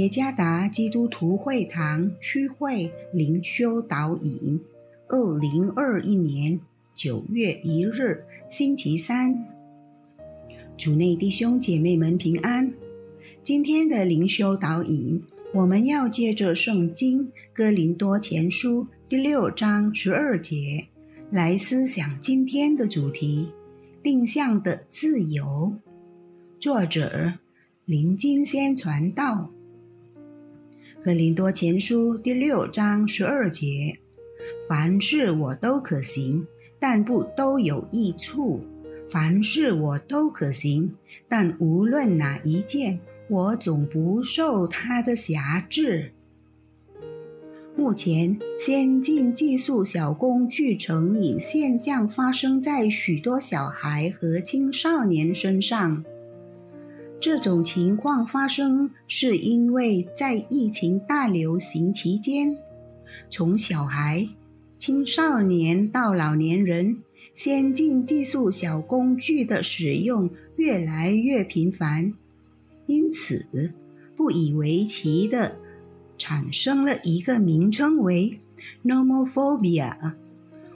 耶加达基督徒会堂区会灵修导引，二零二一年九月一日，星期三，主内弟兄姐妹们平安。今天的灵修导引，我们要借着圣经哥林多前书第六章十二节来思想今天的主题：定向的自由。作者林金仙传道。格林多前书第六章十二节：凡事我都可行，但不都有益处；凡事我都可行，但无论哪一件，我总不受他的辖制。目前，先进技术小工具成瘾现象发生在许多小孩和青少年身上。这种情况发生，是因为在疫情大流行期间，从小孩、青少年到老年人，先进技术小工具的使用越来越频繁，因此不以为奇的产生了一个名称为 “nomophobia”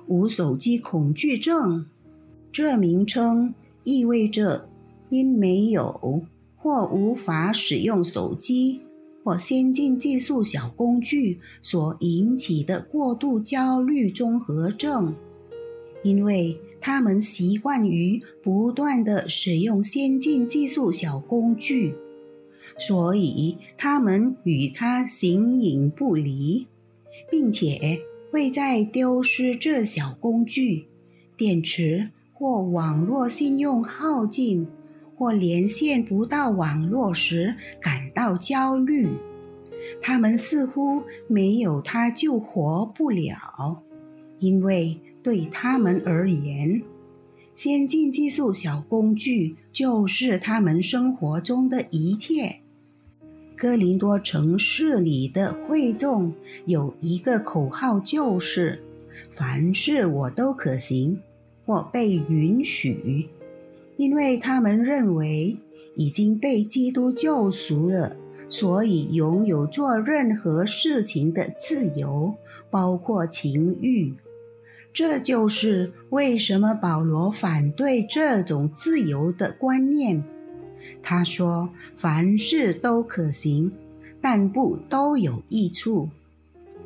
无手机恐惧症。这名称意味着因没有。或无法使用手机或先进技术小工具所引起的过度焦虑综合症，因为他们习惯于不断的使用先进技术小工具，所以他们与它形影不离，并且会在丢失这小工具、电池或网络信用耗尽。或连线不到网络时感到焦虑，他们似乎没有它就活不了，因为对他们而言，先进技术小工具就是他们生活中的一切。哥林多城市里的会众有一个口号，就是“凡事我都可行，或被允许”。因为他们认为已经被基督救赎了，所以拥有做任何事情的自由，包括情欲。这就是为什么保罗反对这种自由的观念。他说：“凡事都可行，但不都有益处。”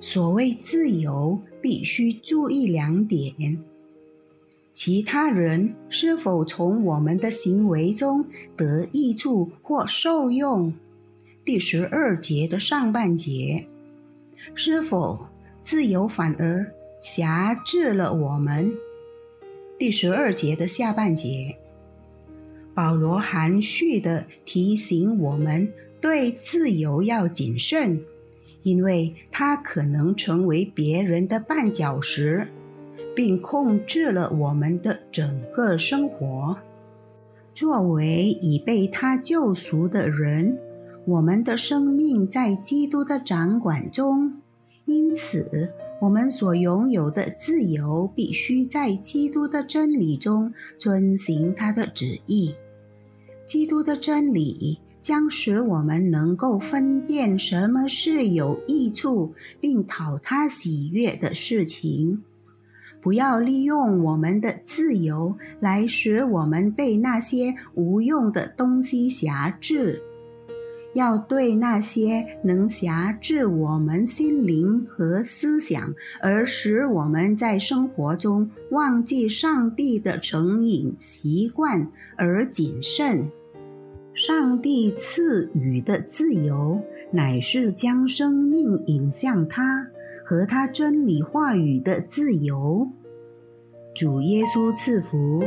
所谓自由，必须注意两点。其他人是否从我们的行为中得益处或受用？第十二节的上半节，是否自由反而辖制了我们？第十二节的下半节，保罗含蓄地提醒我们对自由要谨慎，因为它可能成为别人的绊脚石。并控制了我们的整个生活。作为已被他救赎的人，我们的生命在基督的掌管中，因此我们所拥有的自由必须在基督的真理中遵行他的旨意。基督的真理将使我们能够分辨什么是有益处并讨他喜悦的事情。不要利用我们的自由来使我们被那些无用的东西辖制，要对那些能辖制我们心灵和思想，而使我们在生活中忘记上帝的成瘾习惯而谨慎。上帝赐予的自由，乃是将生命引向他。和他真理话语的自由，主耶稣赐福。